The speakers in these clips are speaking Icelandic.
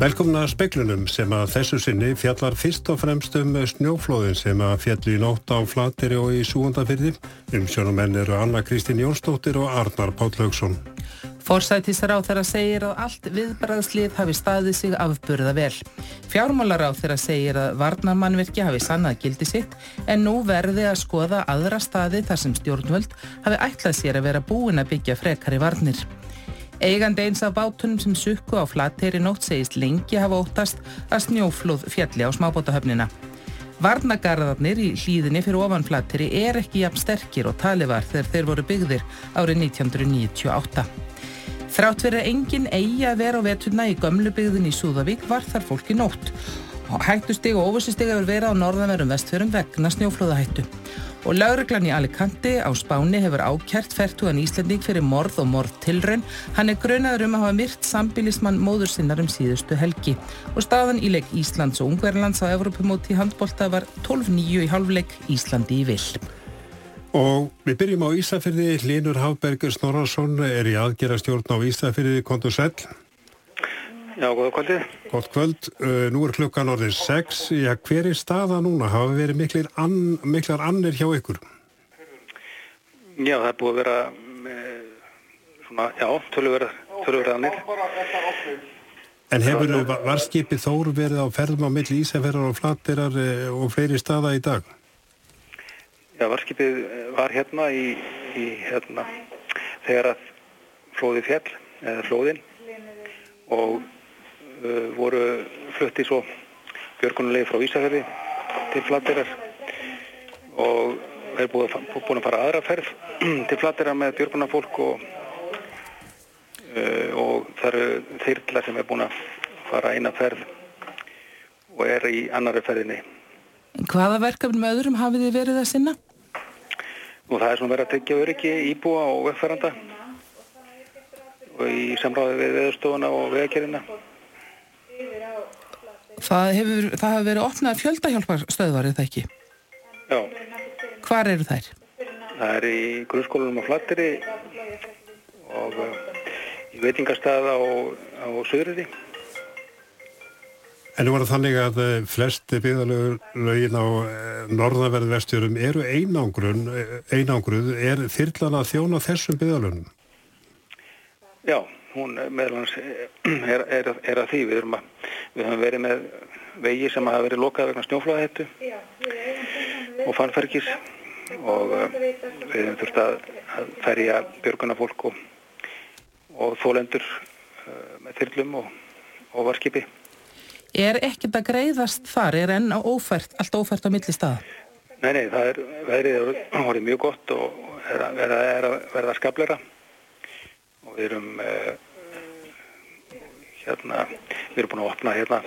Velkomna speiklunum sem að þessu sinni fjallar fyrst og fremst um snjóflóðin sem að fjalli í nótt á Flateri og í Súgundafyrði. Umsjónumenn eru Anna Kristín Jónsdóttir og Arnar Páll Haugsson. Forsætisráð þeirra segir að allt viðbræðslið hafi staðið sig afburða vel. Fjármálaráð þeirra segir að varnarmannverki hafi sannað gildi sitt en nú verði að skoða aðra staði þar sem stjórnvöld hafi ætlað sér að vera búin að byggja frekari varnir. Eigandi eins af bátunum sem sukku á flatteri nótt segist lengi hafa óttast að snjóflóð fjalli á smábótahöfnina. Varnagarðarnir í hlýðinni fyrir ofanflatteri er ekki jafn sterkir og talið var þegar þeir voru byggðir árið 1998. Þrátt verið engin eigi að vera á veturna í gömlu byggðin í Súðavík var þar fólki nótt. Hættusteg og óvissusteg hefur verið á norðanverðum vestfjörum vegna snjóflóðahættu og lauruglan í Alicante á Spáni hefur ákjært færtugan Íslanding fyrir morð og morð tilraun. Hann er grönaður um að hafa myrt sambilismann móður sinnar um síðustu helgi og staðan í leik Íslands og Ungverðlands á Evropamóti handbólta var 12-9 í halvleik Íslandi í vill. Og við byrjum á Ísafyrði. Linur Hafbergur Snorarsson er í aðgerastjórn á Ísafyrði. Kontur Sæl. Já, góða kvöldið. Gótt kvöld. Uh, nú er klukkan orðið 6. Já, hver er staða núna? Hafa verið miklir an, miklar annir hjá ykkur? Já, það er búið að vera með, svona, já, tölurverð annir. En hefur varskipið Þór verið á ferðum á milli Ísafjörðar og Flatterar og fleiri staða í dag? Já, varskipið var hérna í, í hérna, þegar að flóði fjell, eða flóðin og voru flutti svo björgunulegi frá Ísafjörði til Flatterar og er búið, búin að fara aðra ferð til Flatterar með björgunafólk og, uh, og það eru þyrla sem er búin að fara eina ferð og er í annari ferðinni. Hvaða verkefni með öðrum hafið þið verið að sinna? Og það er svona verið að tekja öryggi íbúa og vegferðanda og í samráði við veðurstofuna og veðakerina. Það hefur, það hefur verið opnað fjöldahjálparstöðvar, er það ekki? Já. Hvar eru þær? Það er í grunnskólanum á Flatteri og uh, í veitingarstað á, á Söðriði. En nú var það þannig að eh, flesti byggðalögin á eh, norðanverðu vestjörum eru einangrun, einangruð. Er þyrlan að þjóna þessum byggðalögnum? Já, hún meðlans er, er, er að því. Við, að, við höfum verið með vegi sem hafa verið lokað vegna snjóflóðahættu og fannfergis og uh, við höfum þurft að, að ferja björgunafólk og, og þólendur uh, með þyrlum og, og varskipi. Er ekkert að greiðast þar? Er enn ófært, allt ófært á milli staða? Nei, nei, það er verið, verið mjög gott og er að verða, verða skablera og við erum uh, hérna, við erum búin að opna hérna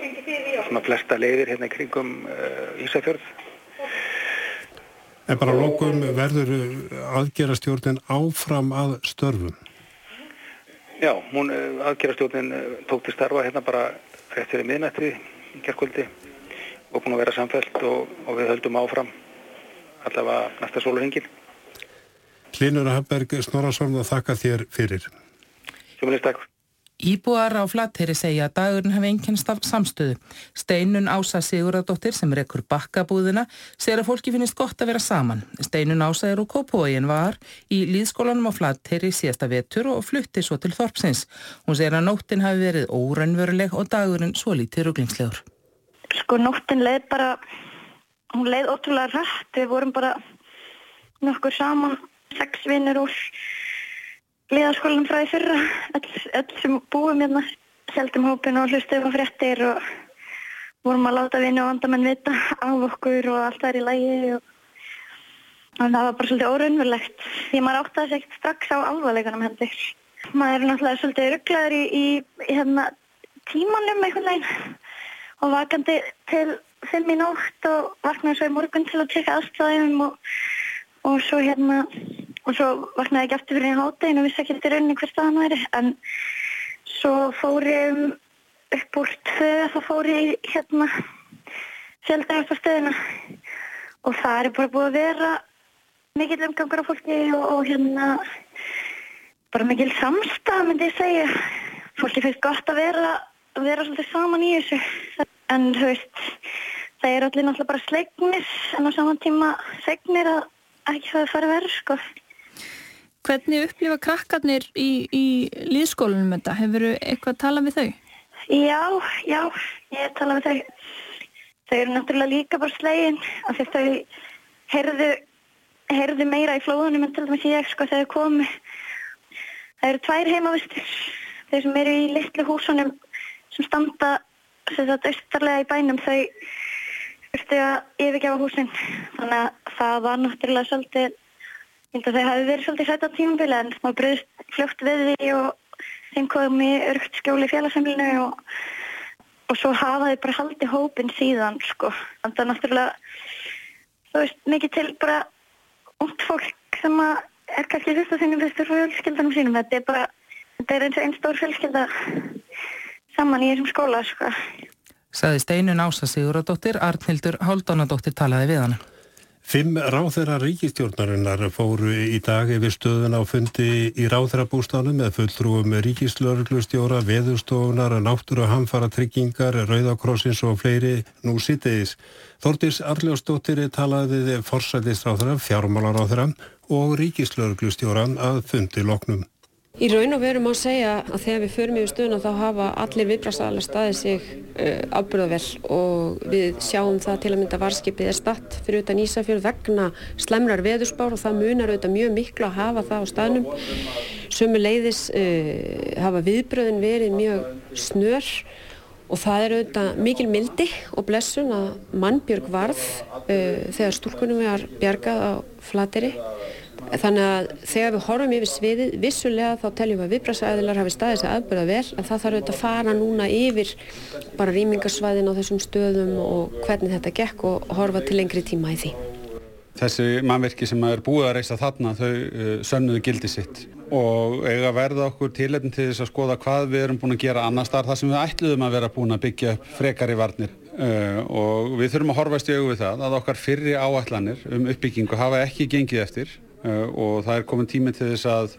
svona flesta leiðir hérna í kringum uh, Ísafjörð. En bara lókum verður aðgerastjórnin áfram að störfum? Já, hún aðgerastjórnin tók til starfa hérna bara rétt fyrir miðnætti í gerðkvöldi og búin að vera samfelt og, og við höldum áfram allavega næsta sólurhingin. Linur Hafberg Snorarsson að þakka þér fyrir. Sjómanist takk. Íbúar á Flateyri segja að dagurinn hafi einkennst af samstöðu. Steinun Ása Siguradóttir sem rekur bakkabúðina segir að fólki finnist gott að vera saman. Steinun Ása er úr Kópóin var í líðskólanum á Flateyri síðasta vetur og flutti svo til Þorpsins. Hún segir að nóttin hafi verið órannveruleg og dagurinn svo lítið ruglingslegur. Sko nóttin leið bara, hún leið ótrúlega rætt. Við vorum bara nokkur saman, sex vinnir úr liðaskólanum frá því fyrra. Öll, öll sem búum hérna heldum hópin og hlustum á fréttir og vorum að láta vinna og vandamenn vita af okkur og allt er í lægi og, og það var bara svolítið óraunverulegt. Því maður átti að segja strax á alvarleikunum heldur. Maður er náttúrulega svolítið rugglaður í, í, í hérna, tímanum einhvern veginn og vakandi til fimm í nótt og vaknaði svo í morgun til að tjekka aðstæðum og, og svo hérna og svo vaknaði ekki aftur fyrir einn háttegin og vissi ekki eftir rauninni hver staðan væri en svo fór ég upp úr tvö þá fór ég hérna sjálfdægast á stöðina og það er bara búið að vera mikill umgangur á fólki og, og hérna bara mikill samstað myndi ég segja fólki finnst gott að vera vera svolítið saman í þessu. En þú veist, það er allir náttúrulega bara slegnir en á saman tíma segnir að ekki hafa farið verið sko. Hvernig upplifa krakkarnir í, í líðskólanum þetta? Hefur eitthvað talað við þau? Já, já, ég talað við þau. Þau eru náttúrulega líka bara slegin af því þau heyrðu, heyrðu meira í flóðunum en til dæmis ég sko þegar komi. Það eru tvær heimavistir, þeir sem eru í litlu húsunum sem standa austarlega í bænum þau þurftu að yfirgefa húsin. Þannig að það var náttúrulega svolítið, ég held að þau hafi verið svolítið sætt á tímabili en maður bröðist fljótt við því og þeim komi örgt skjóli í félagsamlinu og og svo hafa þau bara haldið hópin síðan sko. Þannig að náttúrulega, þú veist, mikið til bara út fólk sem er kannski fyrst og sínum fyrstur fjölskyldanum sínum. Þetta er bara, þetta er eins og einn stór fjölskylda saman í þessum skóla sko. Saði Steinun Ása Siguradóttir, Arnhildur Haldónadóttir talaði við hann. Fimm ráþeira ríkistjórnarinnar fóru í dag yfir stöðun á fundi í ráþeirabústanum með fulltrúum ríkislörglustjóra, veðustofunar, náttúru hamfara tryggingar, rauðakrossins og fleiri nú sittiðis. Þortis Arljósdóttir talaði við forsætistráþra, fjármálaráþra og ríkislörglustjóran að fundi loknum. Í raun og veru má segja að þegar við förum yfir stöðuna þá hafa allir viðbrasaðalega staðið sig uh, afbyrðavel og við sjáum það til að mynda varskipið er statt fyrir utan Ísafjörð vegna slemrar veðurspár og það munar auðvitað mjög miklu að hafa það á staðnum. Sömu leiðis uh, hafa viðbröðin verið mjög snör og það er auðvitað mikil mildi og blessun að mannbjörg varð uh, þegar stúrkunum har bjargað á flateri Þannig að þegar við horfum yfir sviðið, vissulega þá teljum við að viðbrastæðilar hafi staðið sér aðbörða vel en það þarf auðvitað að fara núna yfir bara rýmingarsvæðin á þessum stöðum og hvernig þetta gekk og horfa til lengri tíma í því. Þessi mannverki sem er búið að reysa þarna þau uh, sönnuðu gildi sitt og eiga að verða okkur tilefn til þess að skoða hvað við erum búin að gera annars þar þar sem við ætluðum að vera búin að byggja frekar í varnir uh, og við þurfum að horfast í auðvitað að okkar fyrri áætlanir um uppbyggingu hafa ekki gengið eftir og það er komin tími til þess að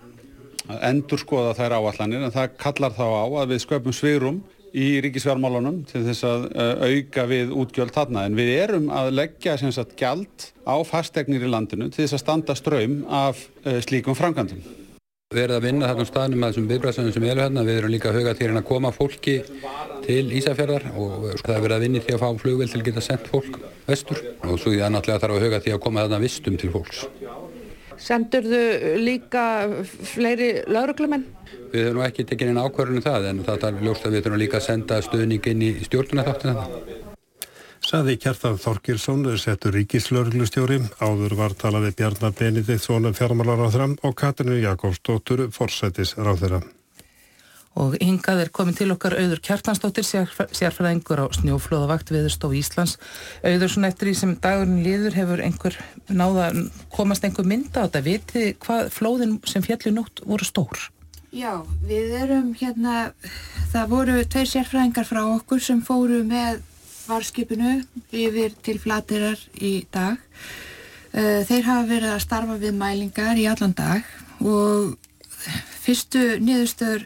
endur skoða þær áallanir en það kallar þá á að við sköpum sveirum í ríkisfjármálunum til þess að eh, auka við útgjöld þarna en við erum að leggja sem sagt gjald á fastegnir í landinu til þess að standa ströym af eh, slíkum framkvæmdum. Við erum að vinna þarna staðnum að þessum viðbræðstöðum sem eru hérna, við erum líka að huga til að koma fólki til Ísafjörðar og það er verið að vinni til að fá flugvel til að geta sendt fólk vestur og svo er það náttúrulega þarf að huga til að koma þarna vistum til fólks. Sendurðu líka fleiri lauruglumenn? Við höfum ekki tekið inn ákvarðunum það en það er ljóst að við þurfum líka að senda stöðning inn í stjórnunarþáttina það. Saði Kjartan Þorkilsson, settur ríkislauruglustjóri, áður var talaði Bjarnar Benediktsson fjármálar á þram og Katrinu Jakobsdóttur forsætis ráð þeirra og hingað er komin til okkar auður Kjartansdóttir sérfræðingur á snjóflóðavakt viðurstof Íslands. Auður svona eftir því sem dagurinn liður hefur einhver náða komast einhver mynda á þetta? Viti hvað flóðin sem fjallu nótt voru stór? Já, við erum hérna það voru tveir sérfræðingar frá okkur sem fóru með varskipinu yfir til flatirar í dag. Eh, þeir hafa verið að starfa við mælingar í allan dag og fyrstu niðurstöður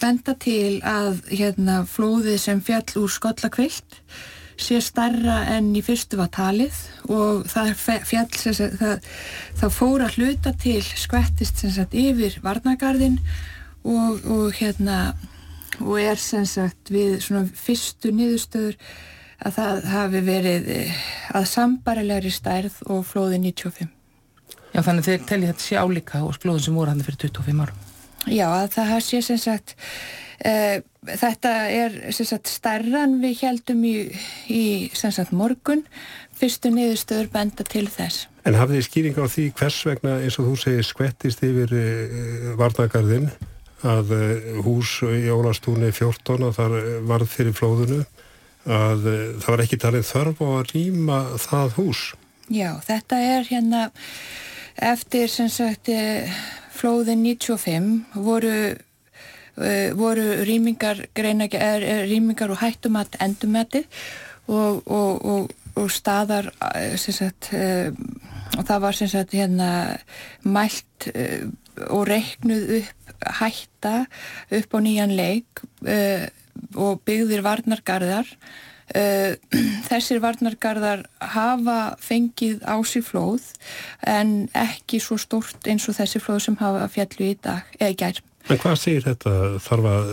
benda til að hérna, flóðið sem fjall úr skollakvilt sé starra enn í fyrstu var talið og það fjall sagt, það, það fóra hluta til skvettist sagt, yfir varnagarðin og, og hérna og er sagt við fyrstu niðurstöður að það hafi verið eh, að sambarilegri stærð og flóði 95 Já þannig þeir telli þetta sé álíka og flóðin sem voru hann fyrir 25 árum Já, það sé sem sagt uh, þetta er sem sagt starran við heldum í, í sem sagt morgun fyrstu niðurstöður benda til þess. En hafið þið skýring á því hvers vegna eins og þú segir skvettist yfir uh, varnagarðin að uh, hús í Ólastúni 14 og þar varð fyrir flóðunu að það var ekki talið þörf á að rýma það hús. Já, þetta er hérna eftir sem sagt flóðin 95 voru, uh, voru rýmingar, er, rýmingar og hættumat endumatið og, og, og, og staðar sagt, uh, og það var sagt, hérna, mælt uh, og reiknuð upp hætta upp á nýjan leik og byggðir varnargarðar. Uh, þessir varnargarðar hafa fengið á sig flóð en ekki svo stort eins og þessi flóð sem hafa fjallu í dag eða gær. En hvað segir þetta? Þarf að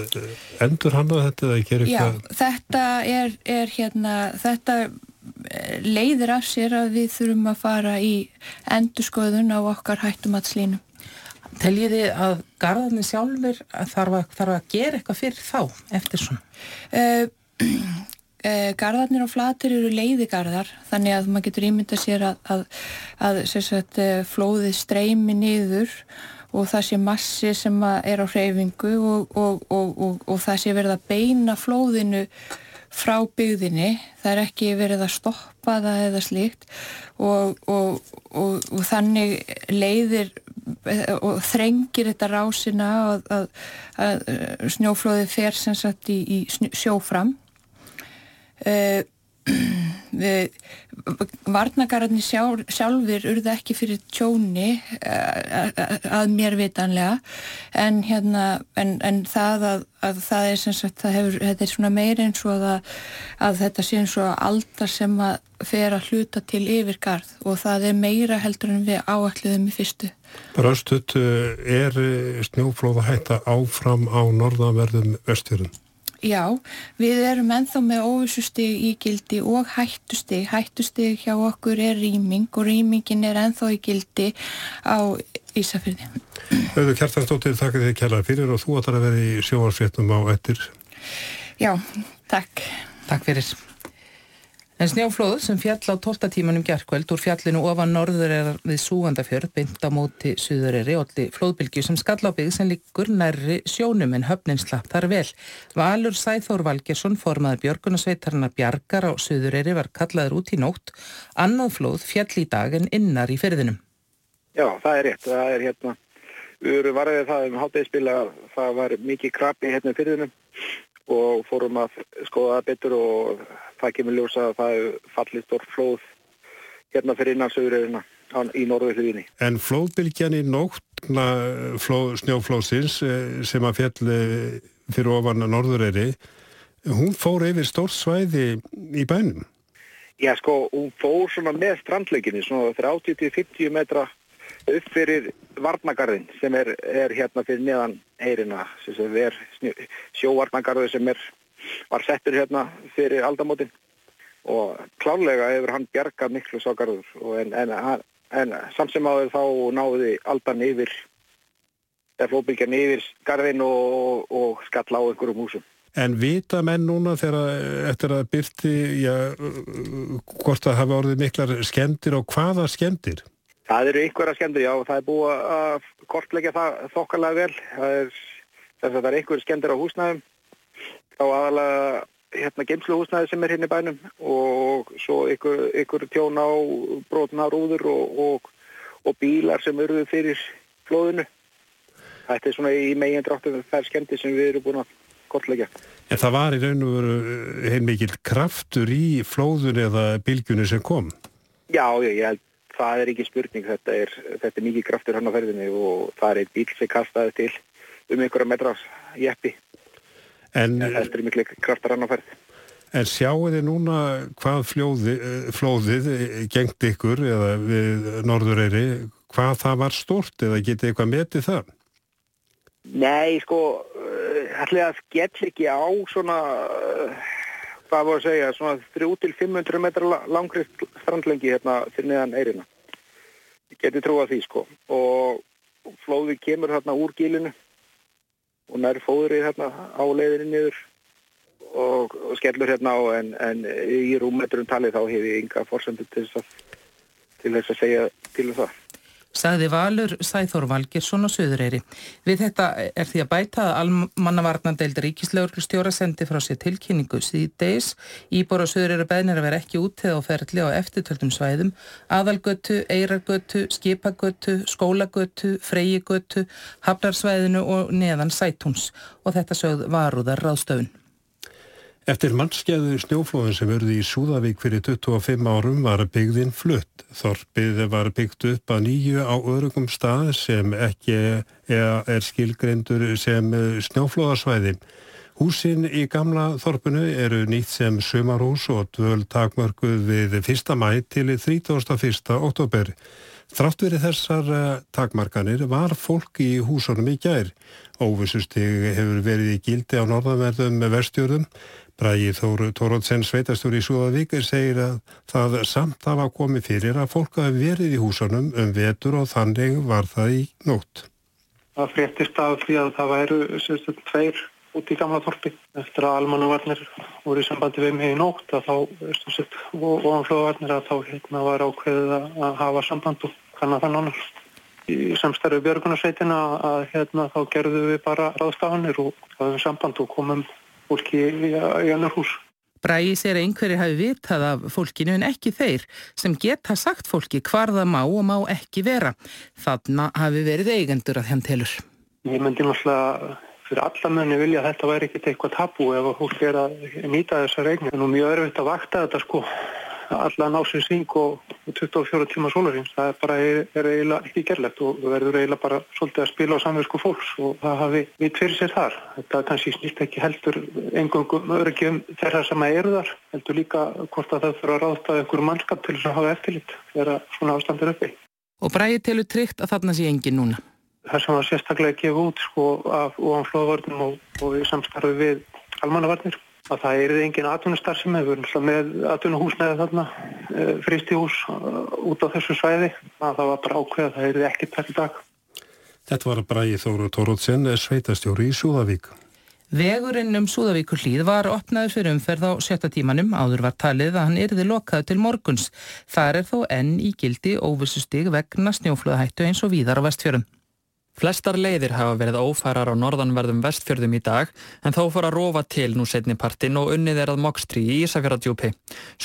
endur hann að þetta eða gera Já, eitthvað? þetta er, er hérna, þetta eh, leiðir af sér að við þurfum að fara í endurskoðun á okkar hættumatslínum. Teljiði að garðarnir sjálfur þarf að, þarf að gera eitthvað fyrir þá eftir svona? Uh, garðarnir á flatir eru leiðigarðar þannig að maður getur ímynda sér að, að, að sagt, uh, flóðið streymi niður og það sé massi sem er á hreyfingu og, og, og, og það sé verið að beina flóðinu frá byggðinni, það er ekki verið að stoppa það eða slíkt og þannig leiðir og þrengir þetta rásina að, að, að snjóflóði fer sem sagt í, í sjófram uh, varnagararnir sjálf, sjálfur urðu ekki fyrir tjóni að, að mér vitanlega. En hérna en, en það að, að það er sem sagt hefur, þetta er svona meir eins og að, að þetta sé eins og aldar sem að fer að hluta til yfirgarð og það er meira heldur en við áalluðum í fyrstu. Bara östut er snjóflóða hætta áfram á norðanverðum vestjörðum Já, við erum enþá með óvissustig í gildi og hættustig. Hættustig hjá okkur er rýming og rýmingin er enþá í gildi á Ísafjörði. Auður Kjartansdóttir, þakka þig kjærlega fyrir og þú ætlar að vera í sjóarsvéttum á ettir. Já, takk. Takk fyrir. En snjáflóð sem fjall á 12 tímanum gerðkvöld úr fjallinu ofan norður er við Súgandafjörð beint á móti Suðureri olli flóðbylgju sem skall á byggð sem liggur nærri sjónum en höfnin slapp þar vel. Valur Sæþór Valgersson formaður Björgunarsveitarnar Bjarkar á Suðureri var kallaður út í nótt. Annað flóð fjall í dag en innar í ferðinum. Já, það er rétt. Það er hérna, við erum varðið það um háttegisspil að það var mikið krabi hérna í ferðinum og fórum að skoða það betur og það kemur ljósa að það er fallið stór flóð hérna fyrir innan söguröðina í norðu hluginni. En flóðbylgjan í nóttna flóð, snjóflóðsins sem að fjalli fyrir ofan norðureyri, hún fór yfir stórt svæði í bænum? Já sko, hún fór svona með strandleikinni, svona 30-50 metra upp fyrir varnagarðin sem er, er hérna fyrir neðan eirina, sem er sjóvarnagarði sem er, var settur hérna fyrir aldamótin og klálega hefur hann bjargað miklu ságarður en, en, en samt sem áður þá náði aldan yfir eða flóbylgjan yfir garðin og, og skall á einhverjum húsum. En vita menn núna þegar eftir að byrti, já, hvort það hafa orðið miklar skemdir og hvaða skemdir? Það eru einhverja skemdir, já, það er búið að kortleggja það þokkarlega vel. Það er, það er einhverja skemdir á húsnæðum, þá aðalega hérna geimsluhúsnæði sem er hérna í bænum og svo einhver, einhver tjón á brotna rúður og, og, og bílar sem eruðu fyrir flóðinu. Þetta er svona í megin dráttum þær skemdir sem við erum búin að kortleggja. En það var í raun og veru heilmikið kraftur í flóðun eða bylgunni sem kom? Já, ég held það er ekki spurning, þetta er, þetta er mikið kraftur hann á ferðinni og það er einn bíl sem kastaði til um einhverja metras jeppi. En þetta er miklu kraftur hann á ferð. En sjáu þið núna hvað flóði, flóðið gengt ykkur eða við Norðureyri, hvað það var stort eða getið eitthvað metið það? Nei, sko, ætlaði að skell ekki á svona, hvað var að segja, svona 3-500 metra langri strandlengi hérna fyrir neðan eirina. Ég geti trúið því, sko. Og flóði kemur hérna úr gílinu og nær fóðrið hérna á leiðinni niður og, og skellur hérna á en, en í rúmmetrum talið þá hefur ég ynga fórsendur til þess að, til þess að segja til um það. Sagði Valur Sæþór Valgersson og Suðureyri. Við þetta er því að bæta að almannavarnandeild ríkislauglustjóra sendi frá sér tilkynningu síðdeis. Íbor og Suðureyri beðnir að vera ekki út eða á ferli á eftirtöldum svæðum. Aðalgötu, eirargötu, skipagötu, skólagötu, freyigötu, hafnarsvæðinu og neðan sætúns. Og þetta sögð varúðar ráðstöfun. Eftir mannskeiðu snjóflóðin sem verði í Súðavík fyrir 25 árum var byggðin flutt. Þorpið var byggt upp að nýju á örugum stað sem ekki er skilgrendur sem snjóflóðarsvæði. Húsin í gamla þorpunu eru nýtt sem sumarhús og dvöl takmörkuð við 1. mæ til 31. oktober. Þrátt verið þessar eh, takmarkanir var fólk í húsunum í gær. Óvissustig hefur verið í gildi á norðanverðum vestjörðum. Bræði Þóru Tórótsen Sveitastur í Súðavík segir að það samt hafa komið fyrir að fólk hafi verið í húsunum um vetur og þannig var það í nótt. Það fréttist af því að það væru sérstaklega tveir út í gamla þorpi. Eftir að almannavarnir voru í sambandi við mig í nótt að þá, og ofanflöðavarnir að þá hérna var ákveðið að hafa samband og kannan þann annar. Í samstærðu björgunarsveitina að hérna þá gerðu við bara ráðstafanir og hafðum samband og komum fólki í, í annar hús. Bræði sér að einhverjir hafi vitað af fólkinu en ekki þeir sem geta sagt fólki hvar það má og má ekki vera. Þarna hafi verið eigendur að henn telur. Ég myndi náttúrulega fyrir alla mönni vilja að þetta væri ekkert eitthvað tabú ef fólk er að nýta þessar eignir. Það er nú mjög örfitt að vakta þetta sko allan á sin syng og 24 tíma sólarins. Það er bara er, er eiginlega ekki gerlegt og verður eiginlega bara svolítið að spila á samverðsku fólks og það hafi vitt fyrir sér þar. Þetta kannski snýst ekki heldur engungum örgjum þeirra sem eru þar. Heldur líka hvort að það fyrir að ráðta einhverju mannskap til þess að hafa eftirlit þegar svona ástandir uppi. Og bræði telur tryggt að þarna sé engin núna? Það sem var sérstaklega gefið út sko af óanflóðvörnum og, og í samstarfi við almannavarnir að það er engin atvinnustar sem hefur með atvinnuhús með þarna e, fristíhús út á þessu svæði að það var bara ákveð að það er ekki tætt í dag. Þetta var Bræði Þóru Tórótsen, sveitastjóri í Súðavík. Vegurinn um Súðavíkur hlýð var opnaður fyrir umferð á sjötta tímanum, áður var talið að hann erði lokað til morguns. Það er þó enn í gildi óvissustig vegna snjóflöðahættu eins og víðar á vestfjörum. Flestar leiðir hafa verið ófærar á norðanverðum vestfjörðum í dag en þó fór að rofa til nú setni partin og unnið er að mokstri í Ísafjörðardjúpi.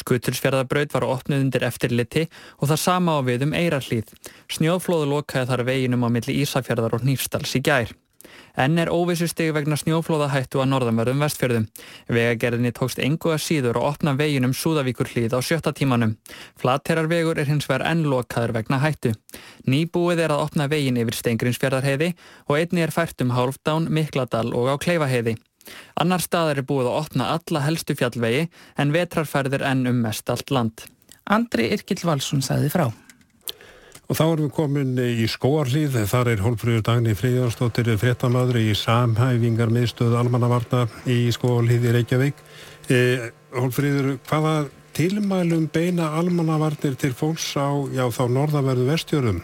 Skutulsfjörðarbraut var opnið undir eftirliti og það sama á við um Eirarlíð. Snjóflóðu lokaði þar veginum á milli Ísafjörðar og Nýfstals í gær. Enn er óvissustegi vegna snjóflóðahættu að norðanverðum vestfjörðum. Vegagerðinni tókst engu að síður að opna veginum Súðavíkur hlýð á sjötta tímanum. Flatterarvegur er hins vegar enn lokaður vegna hættu. Nýbúið er að opna vegin yfir Steingrinsfjörðarheiði og einni er fært um Hálfdán, Mikladal og á Kleifaheiði. Annar staðar er búið að opna alla helstu fjallvegi en vetrarfærðir enn um mest allt land. Andri Irkild Valsson sagði frá. Og þá erum við komin í skóarlíð, þar er Hólfrýður Dagni Fríðarstóttir fréttamadur í samhæfingar miðstöðu almannavarna í skóarlíð í Reykjavík. E, Hólfrýður, hvaða tilmælum beina almannavarnir til fólks á já, þá norðaverðu vestjörum?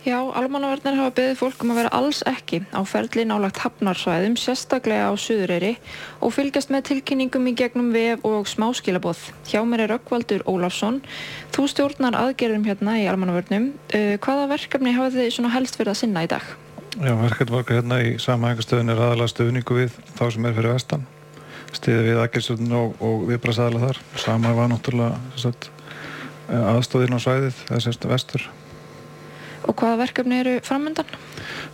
Já, almannavarnir hafa beðið fólk um að vera alls ekki á ferli nálagt hafnarsvæðum, sérstaklega á Suðureyri og fylgjast með tilkynningum í gegnum vef og smáskilabóð. Hjá mér er Ökkvaldur Ólafsson. Þú stjórnar aðgerðum hérna í almannavörnum. Uh, hvaða verkefni hafa þið helst verið að sinna í dag? Já, verkefni hérna í samhængastöðun er aðalega stöðningu við þá sem er fyrir vestan. Stiði við aðgerðstöðun og, og viðbrasaðala þar. Sama var náttúrulega aðstóðin á svæðið, þess. Og hvaða verkefni eru framöndan?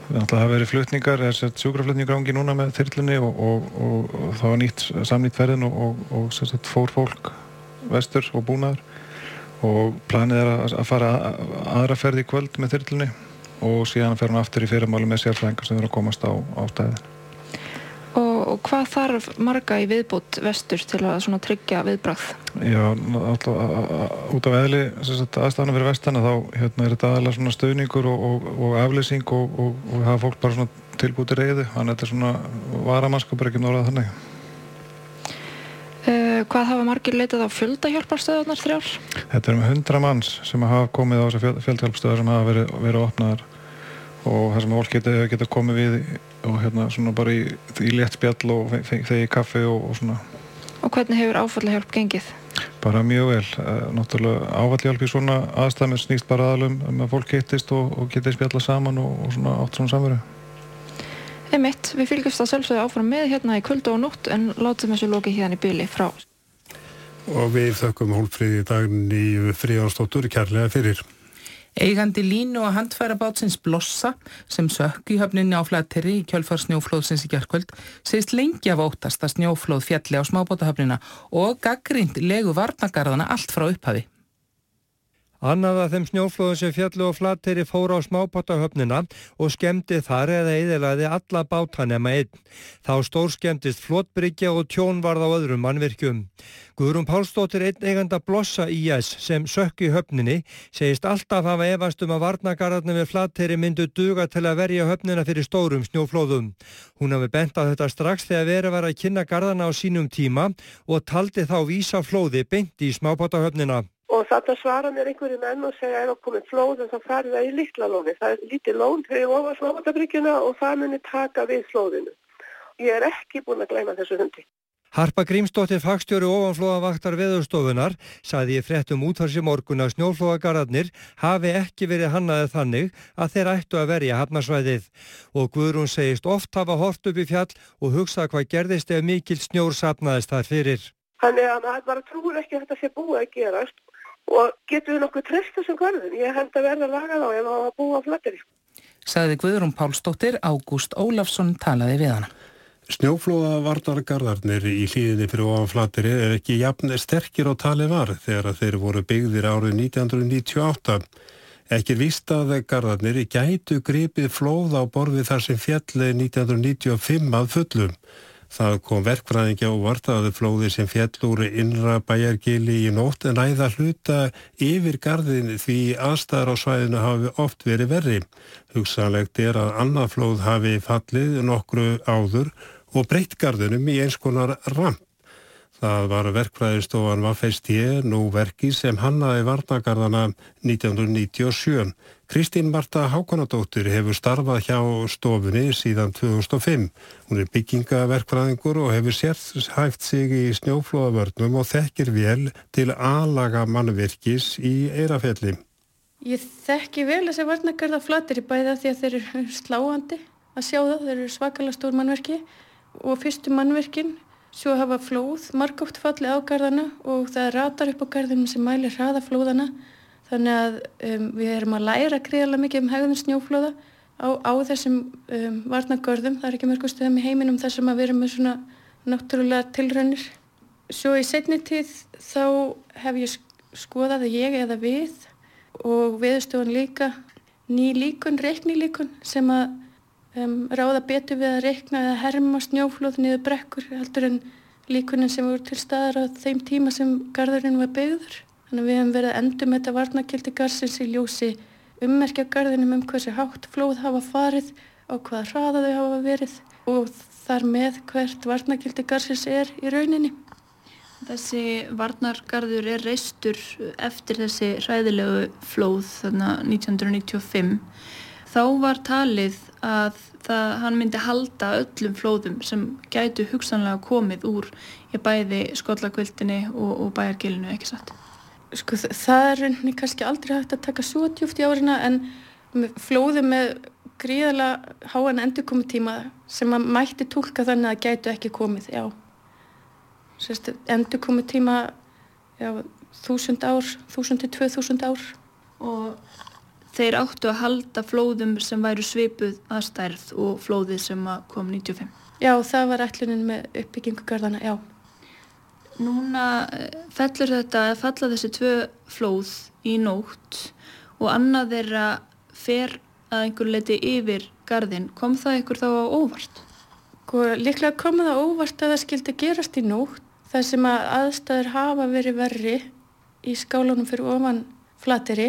Það hafa verið flutningar, það er sjúkraflutningar ángi núna með þyrlunni og, og, og, og það var nýtt, samnýtt ferðin og sagt, fór fólk vestur og búnaður og planið er að, fara aðra ferði í kvöld með þyrlunni og síðan fer hann aftur í fyrirmáli með sérfræðingar sem eru að komast á, á stæðin. Og hvað þarf marga í viðbútt vestur til að tryggja viðbrað? Já, alltaf út af eðli aðstæðanum fyrir vestana þá hérna, er þetta aðalega stöðningur og, og, og afleysing og, og hafa fólk bara svona tilbúti reyðu, þannig að þetta er svona varamanskapur ekki norðað þannig. Uh, hvað hafa margir leitað á fjöldahjálparstöðunar þrjár? Þetta er um hundra manns sem hafa komið á þessar fjöldahjálparstöðar sem hafa verið, verið opnaðar og það sem fólk geta, geta komið við og hérna svona bara í, í létt spjall og þegi kaffi og, og svona. Og hvernig hefur áfallahjálp gengið? Bara mjög vel. Eh, náttúrulega áfallahjálp í svona aðstæðum snýst bara aðalum um að fólk hittist og, og geta spjalla saman og, og svona átt svona samveru. Emitt, við fylgjumst að sjálfsögðu áfram með hérna í kvöldu og nótt en látum þessu lóki hérna í byli frá. Og við þökkum hólfríði daginn í fríánstóttur kærlega fyrir. Eigandi línu og handfærabátsins Blossa sem sökk í höfninni á flateri í kjölfar snjóflóðsins í gerðkvöld segist lengi af óttast að snjóflóð fjalli á smábótahöfnina og gaggrind legu varnagarðana allt frá upphafi. Annað að þeim snjóflóðum sem fjallu og flatteri fóra á smábátahöfnina og skemmti þar eða eðelaði alla bátanema einn. Þá stór skemmtist flotbryggja og tjón varð á öðrum mannvirkjum. Guðrún Pálsdóttir einn eiganda blossa IS sem sökk í höfninni segist alltaf hafa efast um að varnagarðarnir við flatteri myndu duga til að verja höfnina fyrir stórum snjóflóðum. Hún hafi bent á þetta strax þegar verið var að kynna garðana á sínum tíma og taldi þá vísa flóði beint í smábátahöfnina. Og þetta svara mér einhverju menn og segja ef það komið flóð þá farið það í litla lóni. Það er lítið lón þegar ég ofa smábátabryggina og það muni taka við flóðinu. Ég er ekki búin að gleyma þessu hundi. Harpa Grímsdóttir fagstjóri ofanflóðavaktar veðurstofunar saði í frettum útfarsi morgun að snjóflóðagarðarnir hafi ekki verið hannaðið þannig að þeir ættu að verja hafnarsvæðið og Guðrún segist oft hafa hort upp í fjall og hugsað hvað gerðist ef mikil snjór sapnaðist þar fyrir. Þannig að maður bara trúur ekki að þetta sé búið að gerast og getur við nokkuð treyst þessum garðin. Ég held að verða að laga þá ef það var búið á flatteri. Saði Guðrún Pálsdóttir, Ágúst Ólafsson talaði við hana. Snjóflóða vardargarðarnir í hlýðinni fyrir ofanflateri er ekki jafn sterkir á tali var þegar þeir voru byggðir árið 1998. Ekki víst að garðarnir gætu gripið flóð á borfið þar sem fjalli 1995 að fullum. Það kom verkfræðingja og vartaði flóði sem fjall úr innra bæjargili í nótt en æða hluta yfir gardin því aðstæðar á svæðinu hafi oft verið verri. Hugsanlegt er að annað flóð hafi fallið nokkru áður og breytt gardinum í eins konar ramp. Það var verkfræðistofan Vafest Ég, nú verki sem hannaði varnagarðana 1997. Kristín Marta Hákonadóttir hefur starfað hjá stofunni síðan 2005. Hún er byggingaverkfræðingur og hefur sérhæft sig í snjóflóðavörnum og þekkir vel til aðlaga mannvirkis í Eirafelli. Ég þekki vel þessi varnagarða flatir í bæða því að þeir eru sláandi að sjá það. Þeir eru svakalega stór mannverki og fyrstu mannverkin Svo hafa flóð margótt fallið á garðana og það ratar upp á garðinum sem mælir hraða flóðana þannig að um, við erum að læra greiðalega mikið um hegðun snjóflóða á, á þessum um, varnagörðum. Það er ekki mörgum stöðum í heiminum þar sem að við erum með svona náttúrulega tilraunir. Svo í setni tíð þá hef ég skoðað að ég eða við og viðstofan líka ný líkun, reikni líkun sem að um, ráða betur við að reikna eða herma snjóflóð niður brekkur heldur en líkunin sem voru til staðar á þeim tíma sem garðurinn var byggður. Þannig að við hefum verið að endum þetta varnakildi garðsins í ljósi ummerkja garðinum um hversu hátt flóð hafa farið og hvað hraða þau hafa verið og þar með hvert varnakildi garðsins er í rauninni. Þessi varnargarður er reistur eftir þessi hræðilegu flóð þarna 1995 þá var talið að það, hann myndi halda öllum flóðum sem gætu hugsanlega komið úr í bæði skollakvöldinni og, og bæjargilinu, ekki satt? Sko það er reyni kannski aldrei hægt að taka svo djúft í árina en flóði með gríðala háan endurkomutíma sem að mætti tólka þannig að gætu ekki komið, já. Endurkomutíma, já, þúsund ár, þúsund til tvö þúsund ár. Og þeir áttu að halda flóðum sem væru svipuð að stærð og flóðið sem kom 95. Já, það var ætlunin með uppbyggingugarðana, já. Núna eh, fellur þetta að falla þessi tvö flóð í nótt og annað þeirra fer að einhver leiti yfir garðin. Kom það ykkur þá á óvart? Sko, líklega kom það óvart að það skildi gerast í nótt. Það sem að aðstæður hafa verið verri í skálunum fyrir ofan flateri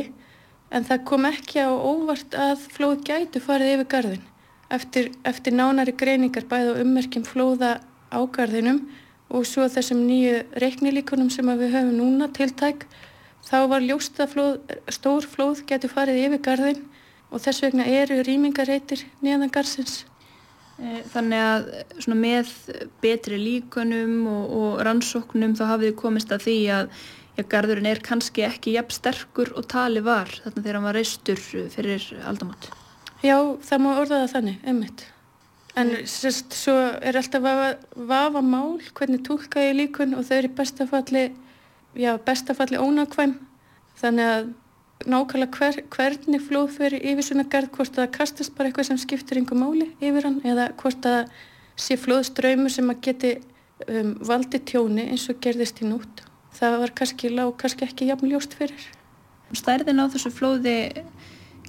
en það kom ekki á óvart að flóð gætu farið yfir garðin. Eftir, eftir nánari greiningar bæði á ummerkjum flóða á garðinum og svo þessum nýju reiknilíkunum sem við höfum núna tiltæk, þá var ljóst að stór flóð gætu farið yfir garðin og þess vegna eru rýmingareitir nýðan garðsins. Eh, þannig að með betri líkunum og, og rannsóknum þá hafið þið komist að því að já, garðurinn er kannski ekki jafn sterkur og tali var þarna þegar hann var reistur fyrir aldamot. Já, það má orða það þannig, ummitt. En sérst, svo er alltaf vafa, mál hvernig tólka ég líkun og þau eru bestafalli, já, bestafalli ónakvæm. Þannig að nákvæmlega hver, hvernig flóð fyrir yfir svona garð, hvort það kastast bara eitthvað sem skiptir einhver máli yfir hann eða hvort það sé flóðströymur sem að geti um, valdi tjóni eins og gerðist í nótt það var kannski lág, kannski ekki jafn ljóst fyrir. Stærðin á þessu flóði,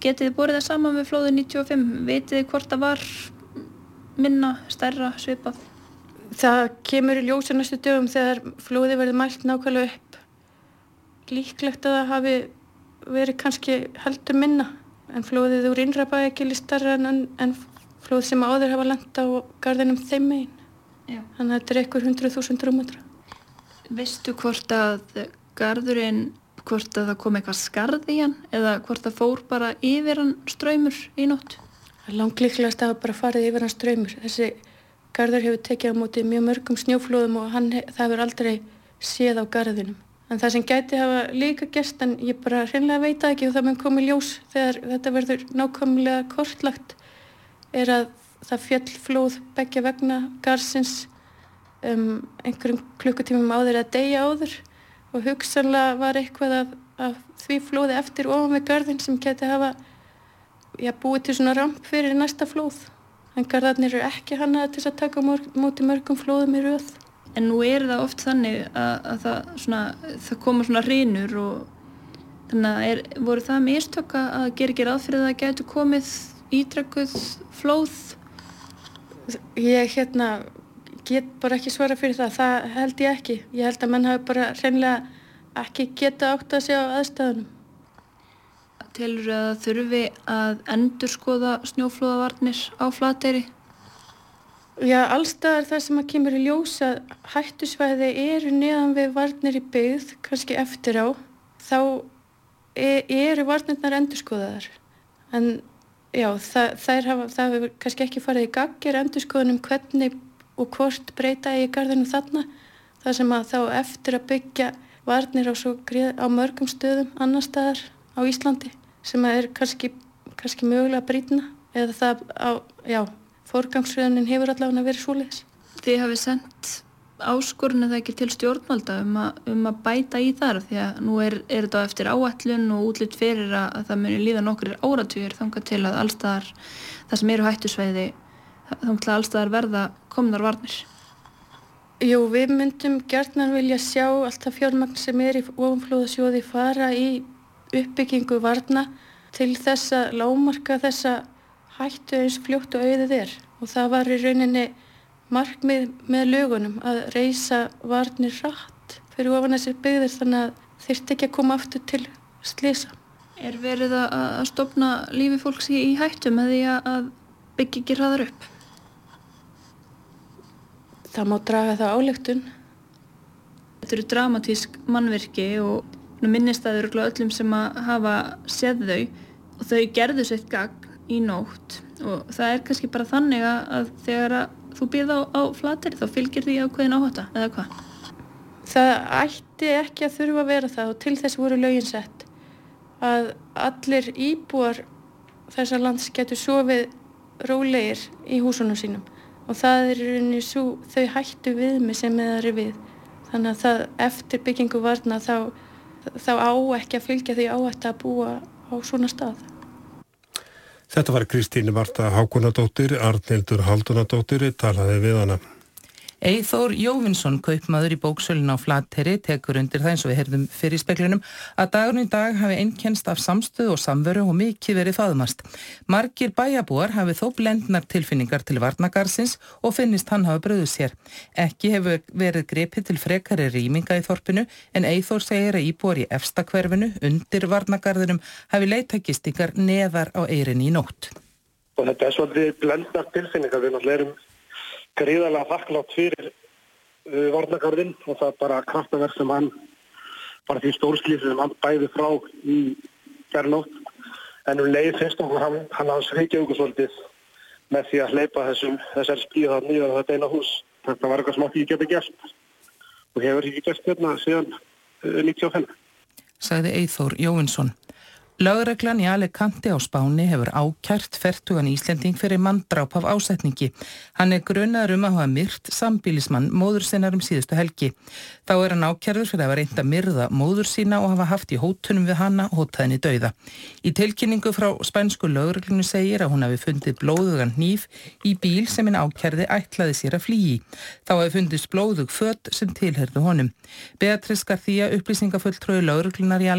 getið þið borið það saman við flóði 95? Vitið þið hvort það var minna, stærra, svipað? Það kemur í ljósa næstu dögum þegar flóði verður mælt nákvæmlega upp. Líklegt að það hafi verið kannski heldur minna en flóðið úr innræpa ekki listar en, en flóð sem áður hafa landa á gardinum þeim megin. Já. Þannig að þetta er eitthvað 100.000 rúmundra. Veistu hvort að gardurinn, hvort að það kom eitthvað skarð í hann eða hvort það fór bara yfir hann ströymur í nótt? Langlíklegast að bara farið yfir hann ströymur. Þessi gardur hefur tekið á móti mjög mörgum snjóflóðum og hann, það hefur aldrei séð á gardinum. En það sem gæti hafa líka gert en ég bara hreinlega veit ekki og það mun komið ljós þegar þetta verður nákvæmlega kortlagt er að það fjall flóð begja vegna garsins um, einhverjum klukkutímum áður að deyja áður og hugsanlega var eitthvað að, að því flóði eftir ofan við garðin sem geti hafa já, búið til svona ramp fyrir næsta flóð en garðarnir eru ekki hannaði til að taka múti mörgum flóðum í rauð En nú er það oft þannig að, að það, svona, það koma svona hrínur og þannig að er, voru það mistökka að gera ekki ráð fyrir það að getur komið ítrekkuð flóð? Ég hérna get bara ekki svara fyrir það, það held ég ekki. Ég held að mann hafi bara hreinlega ekki geta átt að segja á aðstæðunum. Telur að þurfi að endur skoða snjóflóðavarnir á flateri? Já, allstaðar það sem að kemur í ljósa hættusvæði eru neðan við varnir í byggð, kannski eftir á, þá e, eru varnirnar endurskoðaðar. En já, það, það, hafa, það hefur kannski ekki farið í gaggir endurskoðunum hvernig og hvort breyta í gardinu þarna. Það sem að þá eftir að byggja varnir á, grið, á mörgum stöðum annar staðar á Íslandi sem er kannski, kannski mögulega brítna eða það á, já, Fórgangsröðunin hefur allavega verið svoleiðis. Þið hafið sendt áskorun eða ekki til stjórnvalda um, a, um að bæta í þar því að nú er, er þetta eftir áætlun og útlitt fyrir að, að það muni líða nokkur áratugir þangað til að allstaðar það sem eru hættusveiði þangað til að allstaðar verða komnar varnir. Jú, við myndum gertnar vilja sjá alltaf fjármagn sem er í ofanflóðasjóði fara í uppbyggingu varna til þess að lámarka þessa hættu eins fljótt og auðið er og það var í rauninni markmið með lögunum að reysa varnir rætt fyrir ofan þessi byggðir þannig að þyrst ekki að koma aftur til slisa. Er verið að stopna lífi fólks í hættu með því að byggja ekki hraðar upp? Það má draga það álegtun. Þetta eru dramatísk mannverki og minnist að það eru öllum sem að hafa séð þau og þau gerðu sér gagn í nótt. Og það er kannski bara þannig að þegar að þú býrð á, á flatir þá fylgir því ákveðin áhata eða hvað? Það ætti ekki að þurfa að vera það og til þess voru lögin sett að allir íbúar þessar lands getur sofið rólegir í húsunum sínum. Og það er rauninni svo þau hættu við mig sem það eru við. Þannig að það eftir byggingu varna þá, þá á ekki að fylgja því áhætt að búa á svona stað. Þetta var Kristíni Marta Hákunadóttir, Arnildur Haldunadóttir, talaði við hana. Eithór Jóvinsson, kaupmaður í bóksölun á Flatteri, tekur undir það eins og við heyrðum fyrir speklunum að dagurinn í dag hafi einnkenst af samstöð og samveru og mikið verið faðmast. Margir bæjabúar hafi þó blendnar tilfinningar til varnagarsins og finnist hann hafa bröðu sér. Ekki hefur verið grepið til frekari rýminga í þorpinu en Eithór segir að íbúar í efstakverfinu undir varnagarðinum hafi leittakistingar neðar á eirinni í nótt. Og þetta er svolítið blendnar tilfinningar við náttúrulega erum gríðarlega þakklátt fyrir uh, varnakarðinn og það bara kraftaverk sem hann bara því stórslýf sem hann bæði frá í gerðnótt en um leið finnst okkur hann, hann hans reykja okkur svolítið með því að hleypa þessum þessar spíða nýja þetta eina hús. Þetta var eitthvað sem ekki geti gert og hefur ekki gert hérna síðan uh, 95 Sagði Eithór Jóvinsson Lögreglan í Alicante á Spáni hefur ákjært fertugan Íslending fyrir manndráp af ásetningi. Hann er grunnaður um að hafa myrt sambílismann móður sinnar um síðustu helgi. Þá er hann ákjærður fyrir að hafa reynda myrða móður sína og hafa haft í hótunum við hanna hótaðinni dauða. Í tilkynningu frá spænsku lögreglunu segir að hún hafi fundið blóðugan hníf í bíl sem hinn ákjærði ætlaði sér að flýji. Þá hafi fundist blóðug fött sem tilherðu honum. Beatrice García, upplýsingafulltröðu lögreglunar í